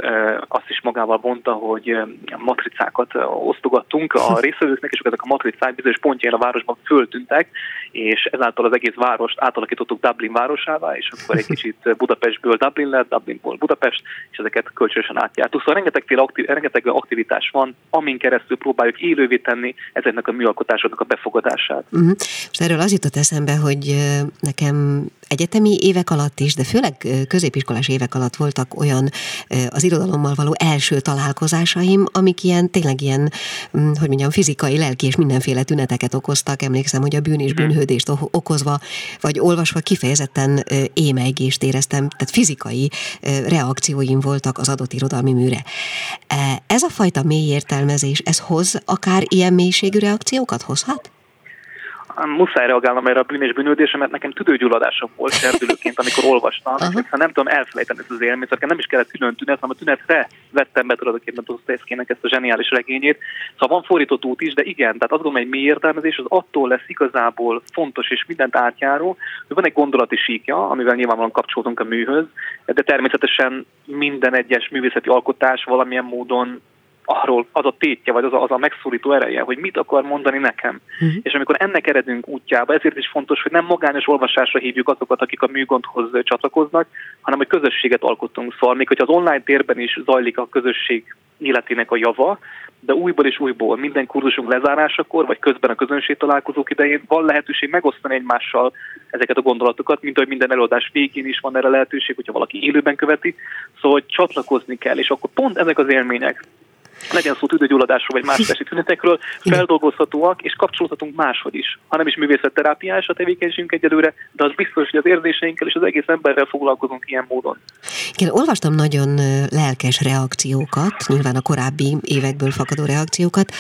azt is magával mondta, hogy matricákat osztogattunk a részvevőknek, és ezek a matricák bizonyos pontjain a városban föltűntek, és ezáltal az egész várost átalakítottuk Dublin városává, és akkor egy kicsit Budapestből Dublin lett, Dublinból Budapest, és ezeket kölcsönösen átjártuk. Szóval rengeteg, aktiv, rengeteg aktivitás van, amin keresztül próbáljuk élővé tenni ezeknek a műalkotásoknak a befogadását. Uh-huh. Most erről az jutott eszembe, hogy nekem egyetemi évek alatt is, de főleg középiskolás évek alatt voltak olyan az irodalommal való első találkozásaim, amik ilyen, tényleg ilyen, mm, hogy mondjam, fizikai, lelki és mindenféle tüneteket okoztak. Emlékszem, hogy a bűn és mhm. bűnhődést okozva, vagy olvasva kifejezetten émeigést éreztem, tehát fizikai reakcióim voltak az adott irodalmi műre. Ez a fajta mély értelmezés, ez hoz akár ilyen mélységű reakciókat hozhat? Muszáj reagálnom erre a bűn és bűnődésre, mert nekem tüdőgyulladásom volt serdülőként, amikor olvastam, és nem tudom elfelejteni ezt az élményt, nekem nem is kellett külön tünet, hanem a tünetre vettem be tulajdonképpen Dostoyevskynek ezt a zseniális regényét. Szóval van fordított út is, de igen, tehát azt gondolom, hogy mély értelmezés az attól lesz igazából fontos és mindent átjáró, hogy van egy gondolati síkja, amivel nyilvánvalóan kapcsolódunk a műhöz, de természetesen minden egyes művészeti alkotás valamilyen módon arról az a tétje, vagy az a, az a megszólító ereje, hogy mit akar mondani nekem. Uh-huh. És amikor ennek eredünk útjába, ezért is fontos, hogy nem magányos olvasásra hívjuk azokat, akik a műgondhoz csatlakoznak, hanem hogy közösséget alkotunk. Szóval még hogy az online térben is zajlik a közösség életének a java, de újból és újból minden kurzusunk lezárásakor, vagy közben a közönség találkozók idején van lehetőség megosztani egymással ezeket a gondolatokat, mint hogy minden előadás végén is van erre lehetőség, hogyha valaki élőben követi, szóval hogy csatlakozni kell, és akkor pont ezek az élmények, legyen szó tüdőgyulladásról vagy más testi tünetekről, feldolgozhatóak és kapcsolódhatunk máshogy is. Ha nem is művészetterápiás a tevékenységünk egyelőre, de az biztos, hogy az érzéseinkkel és az egész emberrel foglalkozunk ilyen módon. Én olvastam nagyon lelkes reakciókat, nyilván a korábbi évekből fakadó reakciókat,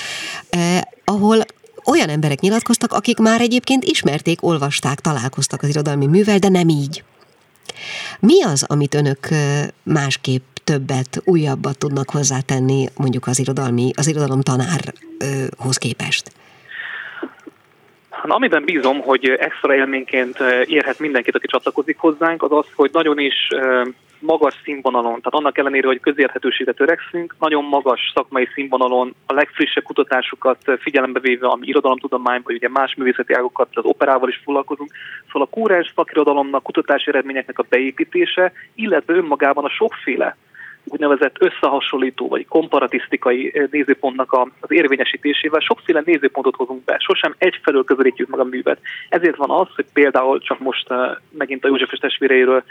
eh, ahol olyan emberek nyilatkoztak, akik már egyébként ismerték, olvasták, találkoztak az irodalmi művel, de nem így. Mi az, amit önök másképp többet, újabbat tudnak hozzátenni mondjuk az irodalmi, az irodalom tanárhoz képest? Amiben bízom, hogy extra élményként érhet mindenkit, aki csatlakozik hozzánk, az az, hogy nagyon is magas színvonalon, tehát annak ellenére, hogy közérthetőségre törekszünk, nagyon magas szakmai színvonalon a legfrissebb kutatásokat figyelembe véve, ami irodalomtudományban, ugye más művészeti ágokat, az operával is foglalkozunk. Szóval a kúrens szakirodalomnak, kutatási eredményeknek a beépítése, illetve önmagában a sokféle úgynevezett összehasonlító vagy komparatisztikai nézőpontnak az érvényesítésével sokféle nézőpontot hozunk be, sosem egyfelől közelítjük meg a művet. Ezért van az, hogy például csak most megint a József testvéreiről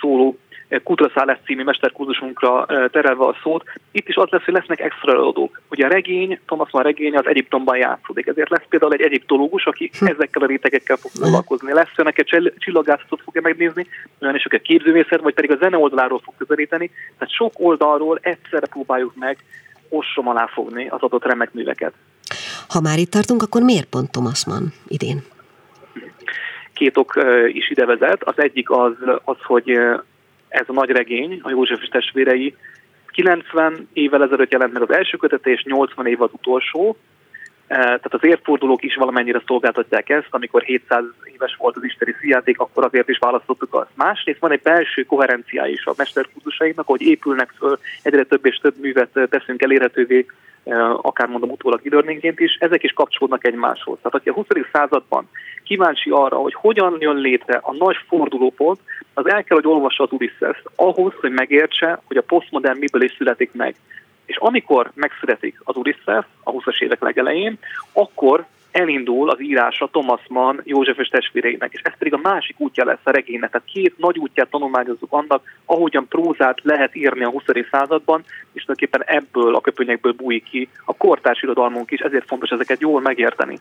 szóló Kutra Szállás című mesterkurzusunkra terelve a szót, itt is az lesz, hogy lesznek extra előadók. Ugye a regény, Thomas Mann regény az Egyiptomban játszódik, ezért lesz például egy egyiptológus, aki hm. ezekkel a rétegekkel fog foglalkozni. Lesz olyan, aki csillagászatot fogja megnézni, olyan is, aki a képzőmészet, vagy pedig a zene oldaláról fog közelíteni. Tehát sok oldalról egyszerre próbáljuk meg ossom alá fogni az adott remek műveket. Ha már itt tartunk, akkor miért pont Thomas Mann idén? Két ok is ide vezet. Az egyik az, az hogy ez a nagy regény, a József testvérei, 90 évvel ezelőtt jelent meg az első kötete, és 80 év az utolsó. E, tehát az évfordulók is valamennyire szolgáltatják ezt, amikor 700 éves volt az isteni szíjáték, akkor azért is választottuk azt. Másrészt van egy belső koherenciá is a mesterkurzusainknak, hogy épülnek föl, egyre több és több művet teszünk elérhetővé akár mondom utólag e is, ezek is kapcsolódnak egymáshoz. Tehát aki a 20. században kíváncsi arra, hogy hogyan jön létre a nagy fordulópont, az el kell, hogy olvassa az Ulysses ahhoz, hogy megértse, hogy a posztmodern miből is születik meg. És amikor megszületik az Ulysses a 20-as évek legelején, akkor elindul az írása Thomas Mann Józsefes testvéreinek, és ez pedig a másik útja lesz a regénynek. Tehát két nagy útját tanulmányozzuk annak, ahogyan prózát lehet írni a 20. században, és tulajdonképpen ebből a köpönyekből bújik ki a kortárs irodalmunk is, ezért fontos ezeket jól megérteni.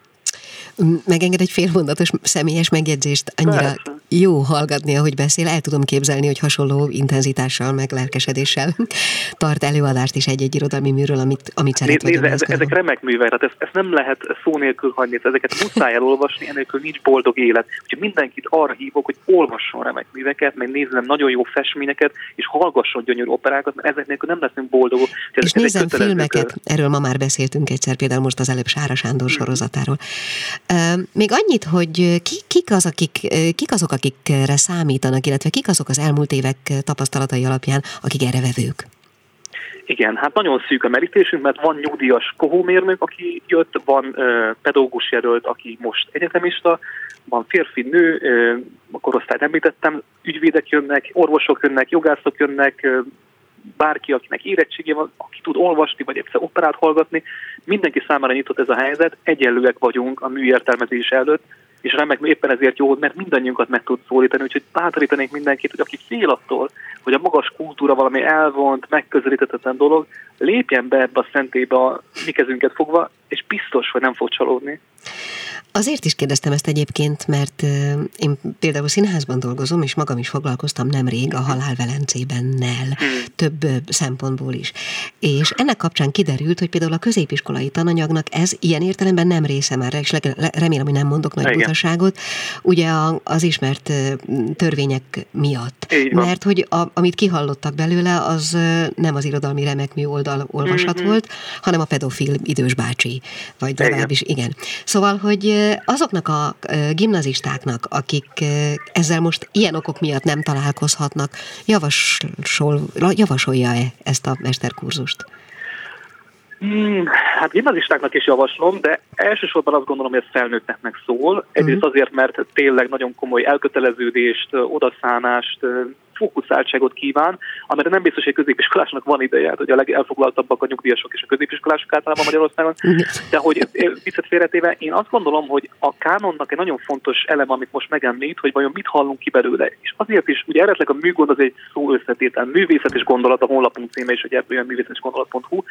Megenged egy félmondatos személyes megjegyzést, annyira Persze. jó hallgatni, ahogy beszél, el tudom képzelni, hogy hasonló intenzitással, meg lelkesedéssel tart előadást is egy-egy irodalmi műről, amit, amit szeret Nézd, ezek, ezek remek művek, tehát ezt, ezt nem lehet szó nélkül hagyni, ezeket muszáj elolvasni, enélkül nincs boldog élet. Úgyhogy mindenkit arra hívok, hogy olvasson remek műveket, meg nézzen nagyon jó festményeket, és hallgasson gyönyörű operákat, mert ezek nélkül nem leszünk boldogok. És, és nézzen filmeket, erről ma már beszéltünk egyszer, például most az előbb Sára Sándor hmm. sorozatáról. Még annyit, hogy kik, az, akik, kik azok, akikre számítanak, illetve kik azok az elmúlt évek tapasztalatai alapján, akik erre vevők? Igen, hát nagyon szűk a merítésünk, mert van nyugdíjas kohómérnök, aki jött, van uh, pedagógus jelölt, aki most egyetemista, van férfi, nő, uh, a korosztályt említettem, ügyvédek jönnek, orvosok jönnek, jogászok jönnek, bárki, akinek érettsége van, aki tud olvasni, vagy egyszer operát hallgatni, mindenki számára nyitott ez a helyzet, egyenlőek vagyunk a műértelmezés előtt, és remek éppen ezért jó, mert mindannyiunkat meg tud szólítani, úgyhogy bátorítanék mindenkit, hogy aki fél attól, hogy a magas kultúra valami elvont, megközelíthetetlen dolog, lépjen be ebbe a szentébe a mi kezünket fogva, és biztos, hogy nem fog csalódni. Azért is kérdeztem ezt egyébként, mert én például színházban dolgozom, és magam is foglalkoztam nemrég a Halál Velencében nel, hmm. több szempontból is. És ennek kapcsán kiderült, hogy például a középiskolai tananyagnak ez ilyen értelemben nem része már, és remélem, hogy nem mondok nagy butaságot, ugye az ismert törvények miatt. Mert hogy a, amit kihallottak belőle, az nem az irodalmi remekmű oldal olvasat hmm volt, hanem a pedofil idős bácsi, vagy legalábbis igen. Szóval, hogy azoknak a gimnazistáknak, akik ezzel most ilyen okok miatt nem találkozhatnak, javasol, javasolja-e ezt a mesterkurzust? Hmm, hát gimnazistáknak is javaslom, de elsősorban azt gondolom, hogy ez felnőtteknek szól. Egyrészt uh-huh. azért, mert tényleg nagyon komoly elköteleződést, odaszánást, fókuszáltságot kíván, amire nem biztos, hogy középiskolásnak van ideje, hogy a legelfoglaltabbak a nyugdíjasok és a középiskolások általában Magyarországon. De hogy viccet én azt gondolom, hogy a kánonnak egy nagyon fontos elem, amit most megemlít, hogy vajon mit hallunk ki belőle. És azért is, ugye eredetileg a műgond az egy szó összetétel, művészet és gondolat, a honlapunk címe is, hogy ebből jön művészet és gondolat.hu.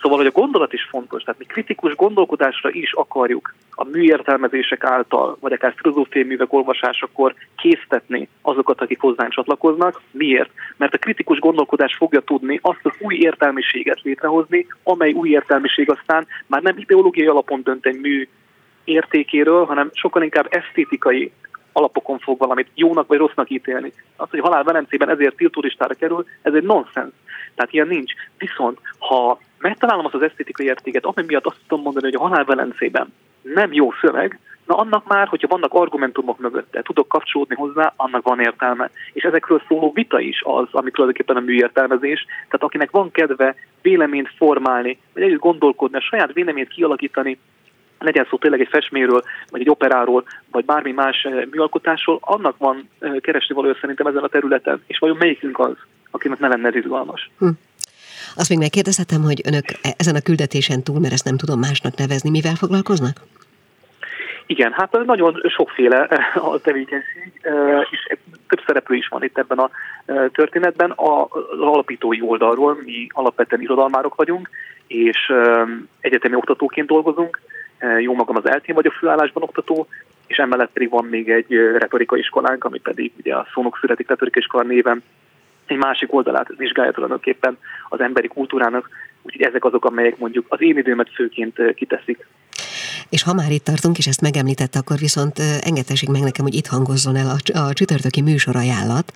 Szóval, hogy a gondolat is fontos, tehát mi kritikus gondolkodásra is akarjuk a műértelmezések által, vagy akár filozófiai művek olvasásakor késztetni azokat, akik hozzánk csatlakoznak, vannak. Miért? Mert a kritikus gondolkodás fogja tudni azt az új értelmiséget létrehozni, amely új értelmiség aztán már nem ideológiai alapon dönt egy mű értékéről, hanem sokkal inkább esztétikai alapokon fog valamit jónak vagy rossznak ítélni. Az, hogy halál Velencében ezért tilturistára kerül, ez egy nonsens. Tehát ilyen nincs. Viszont, ha megtalálom azt az esztétikai értéket, ami miatt azt tudom mondani, hogy a halál Velencében nem jó szöveg, na annak már, hogyha vannak argumentumok mögötte, tudok kapcsolódni hozzá, annak van értelme. És ezekről szóló vita is az, ami tulajdonképpen a műértelmezés. Tehát akinek van kedve véleményt formálni, vagy együtt gondolkodni, a saját véleményt kialakítani, legyen szó tényleg egy festméről, vagy egy operáról, vagy bármi más eh, műalkotásról, annak van eh, keresni való szerintem ezen a területen. És vajon melyikünk az, akinek ne lenne ez izgalmas? Hm. Azt még megkérdezhetem, hogy önök e- ezen a küldetésen túl, mert ezt nem tudom másnak nevezni, mivel foglalkoznak? Igen, hát nagyon sokféle eh, a tevékenység, és több szereplő is van itt ebben a történetben. Az alapítói oldalról mi alapvetően irodalmárok vagyunk, és egyetemi oktatóként dolgozunk, jó magam az eltén vagyok főállásban oktató, és emellett pedig van még egy retorikai iskolánk, ami pedig ugye a Szónok Születik Retorikai Iskola néven egy másik oldalát vizsgálja tulajdonképpen az emberi kultúrának, úgyhogy ezek azok, amelyek mondjuk az én időmet főként kiteszik. És ha már itt tartunk, és ezt megemlítette, akkor viszont engedhessék meg nekem, hogy itt hangozzon el a, a csütörtöki műsor ajánlat,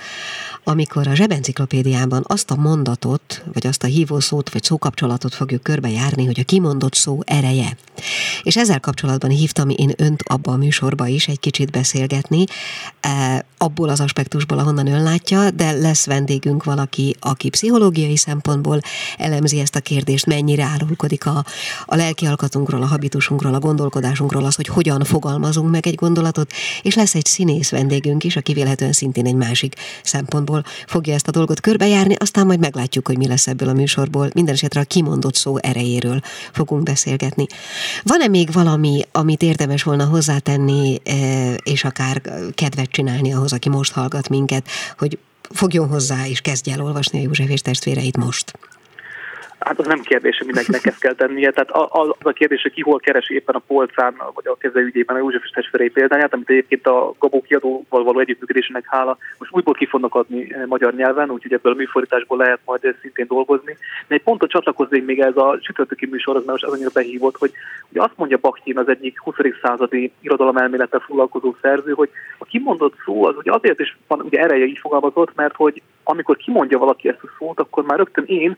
amikor a zsebenciklopédiában azt a mondatot, vagy azt a hívószót, vagy szókapcsolatot fogjuk körbejárni, hogy a kimondott szó ereje. És ezzel kapcsolatban hívtam én önt abba a műsorba is egy kicsit beszélgetni, e, abból az aspektusból, ahonnan ön látja, de lesz vendégünk valaki, aki pszichológiai szempontból elemzi ezt a kérdést, mennyire árulkodik a, a lelki alkatunkról, a habitusunkról, a gondolkodásunkról az, hogy hogyan fogalmazunk meg egy gondolatot, és lesz egy színész vendégünk is, aki véletlenül szintén egy másik szempontból fogja ezt a dolgot körbejárni, aztán majd meglátjuk, hogy mi lesz ebből a műsorból. Minden esetre a kimondott szó erejéről fogunk beszélgetni. Van-e még valami, amit érdemes volna hozzátenni, eh, és akár kedvet csinálni ahhoz, aki most hallgat minket, hogy fogjon hozzá és kezdje el olvasni a József és testvéreit most? Hát az nem kérdés, hogy mindenkinek ezt kell tennie. Tehát az a kérdés, hogy ki hol keres éppen a polcán, vagy a kezelőügyében a József testvérei példáját, amit egyébként a Gabó kiadóval való együttműködésének hála most újból ki fognak adni eh, magyar nyelven, úgyhogy ebből a műfordításból lehet majd szintén dolgozni. De egy pontot csatlakoznék még ez a csütörtöki műsorhoz, mert most az annyira behívott, hogy ugye azt mondja Bakhtin, az egyik 20. századi irodalomelmélettel foglalkozó szerző, hogy a kimondott szó az ugye azért is van ugye ereje így fogalmazott, mert hogy amikor kimondja valaki ezt a szót, akkor már rögtön én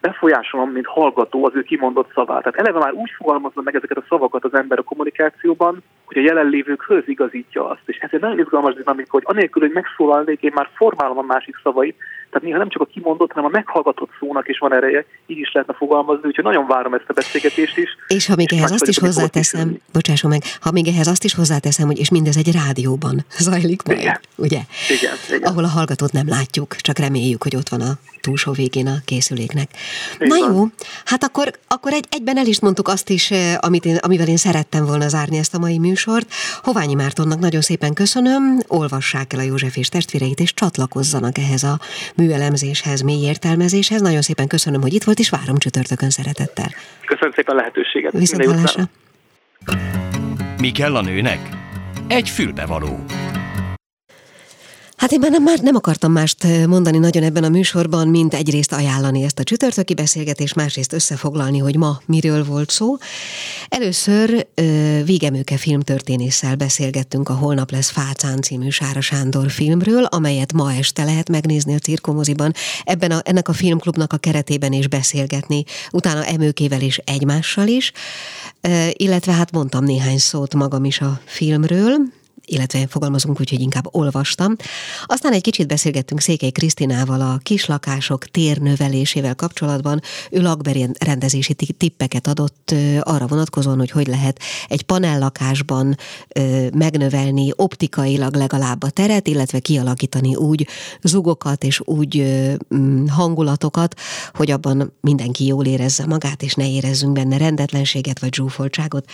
befolyásolom, mint hallgató az ő kimondott szavát. Tehát eleve már úgy fogalmazza meg ezeket a szavakat az ember a kommunikációban, hogy a jelenlévőkhöz igazítja azt. És ez egy nagyon izgalmas dinamika, hogy anélkül, hogy megszólalnék, én már formálom a másik szavait, tehát néha nem csak a kimondott, hanem a meghallgatott szónak is van ereje, így is lehetne fogalmazni, úgyhogy nagyon várom ezt a beszélgetést is. És ha még és ehhez azt is hozzáteszem, bocsásson meg, ha még ehhez azt is hozzáteszem, hogy és mindez egy rádióban zajlik majd, igen. ugye? Igen, igen. Ahol a hallgatót nem látjuk, csak reméljük, hogy ott van a túlsó végén a készüléknek. Így Na jó, hát akkor, akkor egy, egyben el is mondtuk azt is, eh, amit én, amivel én szerettem volna zárni ezt a mai műsort. Hoványi Mártonnak nagyon szépen köszönöm, olvassák el a József és testvéreit, és csatlakozzanak ehhez a műelemzéshez, mély értelmezéshez. Nagyon szépen köszönöm, hogy itt volt, és várom csütörtökön szeretettel. Köszönöm szépen a lehetőséget. Viszont Mi kell a nőnek? Egy fülbevaló. Hát én már nem, már nem akartam mást mondani nagyon ebben a műsorban, mint egyrészt ajánlani ezt a csütörtöki beszélgetést, másrészt összefoglalni, hogy ma miről volt szó. Először Vígemőke filmtörténésszel beszélgettünk a Holnap lesz Fácán című Sára Sándor filmről, amelyet ma este lehet megnézni a cirkomoziban. Ebben a, ennek a filmklubnak a keretében is beszélgetni, utána Emőkével és egymással is, illetve hát mondtam néhány szót magam is a filmről, illetve fogalmazunk úgy, hogy inkább olvastam. Aztán egy kicsit beszélgettünk Székely Krisztinával a kislakások térnövelésével kapcsolatban. Ő lakberendezési tippeket adott arra vonatkozóan, hogy hogy lehet egy panellakásban megnövelni optikailag legalább a teret, illetve kialakítani úgy zugokat és úgy hangulatokat, hogy abban mindenki jól érezze magát, és ne érezzünk benne rendetlenséget vagy zsúfoltságot.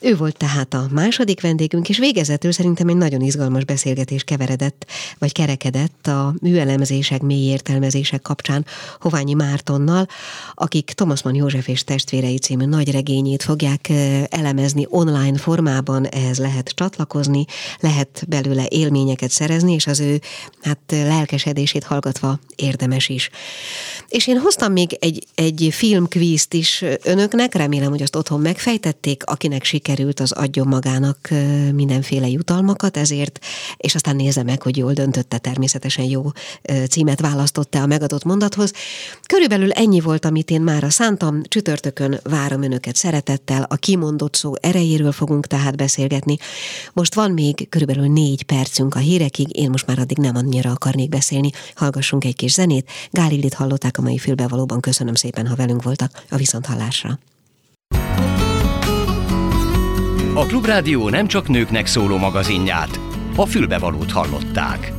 Ő volt tehát a második vendégünk, és végezetül szerint szerintem egy nagyon izgalmas beszélgetés keveredett, vagy kerekedett a műelemzések, mély értelmezések kapcsán Hoványi Mártonnal, akik Thomas Mann József és testvérei című nagy regényét fogják elemezni online formában, ehhez lehet csatlakozni, lehet belőle élményeket szerezni, és az ő hát lelkesedését hallgatva érdemes is. És én hoztam még egy, egy filmkvízt is önöknek, remélem, hogy azt otthon megfejtették, akinek sikerült, az adjon magának mindenféle jutalmat, jutalmakat ezért, és aztán nézze meg, hogy jól döntötte, természetesen jó címet választotta a megadott mondathoz. Körülbelül ennyi volt, amit én már szántam. Csütörtökön várom önöket szeretettel. A kimondott szó erejéről fogunk tehát beszélgetni. Most van még körülbelül négy percünk a hírekig, én most már addig nem annyira akarnék beszélni. Hallgassunk egy kis zenét. Gálilit hallották a mai fülbevalóban. Köszönöm szépen, ha velünk voltak. A viszonthallásra. A Klubrádió nem csak nőknek szóló magazinját, a fülbevalót hallották.